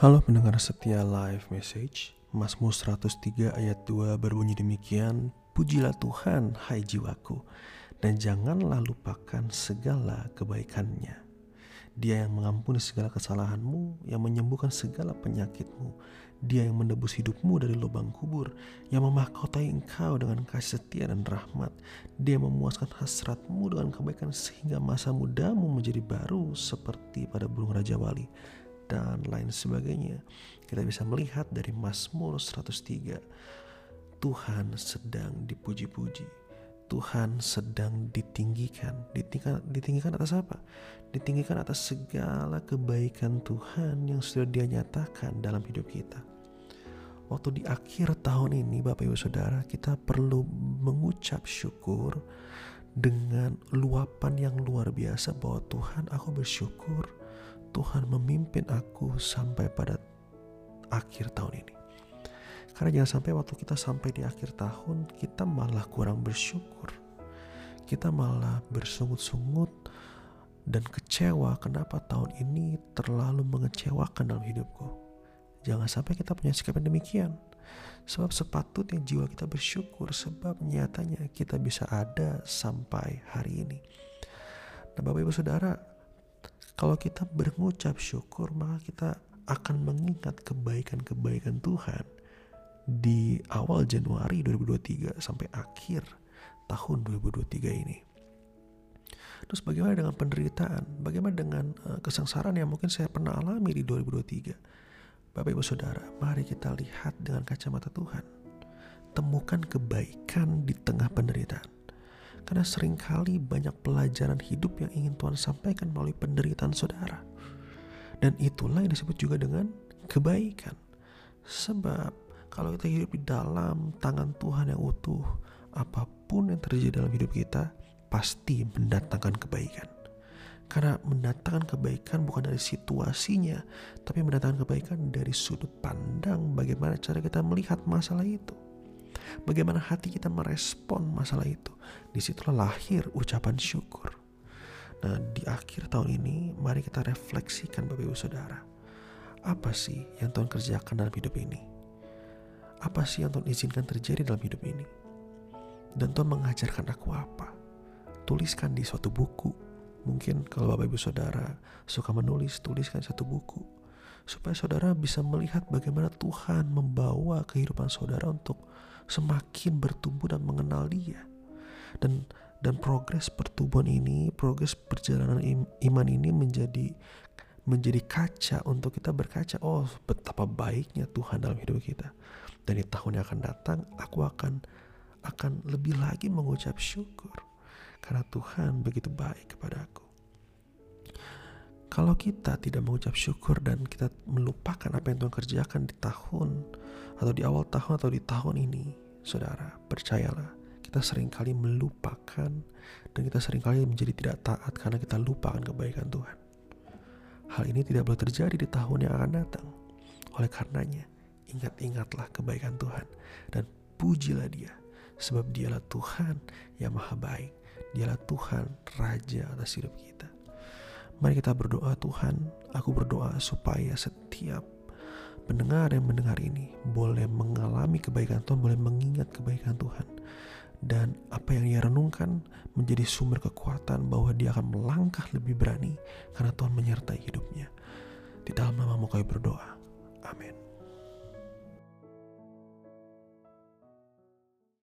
Halo pendengar setia live message Mazmur 103 ayat 2 berbunyi demikian Pujilah Tuhan hai jiwaku Dan janganlah lupakan segala kebaikannya. Dia yang mengampuni segala kesalahanmu Yang menyembuhkan segala penyakitmu. Dia yang menebus hidupmu dari lubang kubur Yang memahkotai engkau dengan kasih setia dan rahmat. Dia memuaskan hasratmu dengan kebaikan Sehingga masa mudamu menjadi baru Seperti pada burung Raja Wali dan lain sebagainya. Kita bisa melihat dari Mazmur 103, Tuhan sedang dipuji-puji. Tuhan sedang ditinggikan. ditinggikan. Ditinggikan atas apa? Ditinggikan atas segala kebaikan Tuhan yang sudah dia nyatakan dalam hidup kita. Waktu di akhir tahun ini Bapak Ibu Saudara kita perlu mengucap syukur dengan luapan yang luar biasa bahwa Tuhan aku bersyukur Tuhan memimpin aku sampai pada akhir tahun ini. Karena jangan sampai waktu kita sampai di akhir tahun, kita malah kurang bersyukur. Kita malah bersungut-sungut dan kecewa kenapa tahun ini terlalu mengecewakan dalam hidupku. Jangan sampai kita punya sikap yang demikian. Sebab sepatutnya jiwa kita bersyukur sebab nyatanya kita bisa ada sampai hari ini. Nah Bapak Ibu Saudara, kalau kita berucap syukur, maka kita akan mengingat kebaikan-kebaikan Tuhan di awal Januari 2023 sampai akhir tahun 2023 ini. Terus bagaimana dengan penderitaan? Bagaimana dengan uh, kesengsaraan yang mungkin saya pernah alami di 2023? Bapak Ibu Saudara, mari kita lihat dengan kacamata Tuhan. Temukan kebaikan di tengah penderitaan. Karena sering kali banyak pelajaran hidup yang ingin Tuhan sampaikan melalui penderitaan saudara. Dan itulah yang disebut juga dengan kebaikan. Sebab kalau kita hidup di dalam tangan Tuhan yang utuh, apa pun yang terjadi dalam hidup kita pasti mendatangkan kebaikan. Karena mendatangkan kebaikan bukan dari situasinya, tapi mendatangkan kebaikan dari sudut pandang bagaimana cara kita melihat masalah itu. Bagaimana hati kita merespon masalah itu. Di situlah lahir ucapan syukur. Nah di akhir tahun ini mari kita refleksikan Bapak Ibu Saudara. Apa sih yang Tuhan kerjakan dalam hidup ini? Apa sih yang Tuhan izinkan terjadi dalam hidup ini? Dan Tuhan mengajarkan aku apa? Tuliskan di suatu buku. Mungkin kalau Bapak Ibu Saudara suka menulis, tuliskan satu buku. Supaya saudara bisa melihat bagaimana Tuhan membawa kehidupan saudara untuk semakin bertumbuh dan mengenal dia. Dan dan progres pertumbuhan ini progres perjalanan iman ini menjadi menjadi kaca untuk kita berkaca oh betapa baiknya Tuhan dalam hidup kita. Dan di tahun yang akan datang aku akan akan lebih lagi mengucap syukur. Karena Tuhan begitu baik kepada aku kalau kita tidak mengucap syukur dan kita melupakan apa yang Tuhan kerjakan di tahun atau di awal tahun atau di tahun ini, saudara, percayalah, kita sering kali melupakan dan kita sering kali menjadi tidak taat karena kita lupakan kebaikan Tuhan. Hal ini tidak boleh terjadi di tahun yang akan datang. Oleh karenanya, ingat-ingatlah kebaikan Tuhan dan pujilah dia sebab dialah Tuhan yang maha baik. Dialah Tuhan Raja atas hidup kita. Mari kita berdoa Tuhan, aku berdoa supaya setiap pendengar yang mendengar ini boleh mengalami kebaikan Tuhan, boleh mengingat kebaikan Tuhan. Dan apa yang ia renungkan menjadi sumber kekuatan bahwa dia akan melangkah lebih berani karena Tuhan menyertai hidupnya. Di dalam namamu kami berdoa. Amin.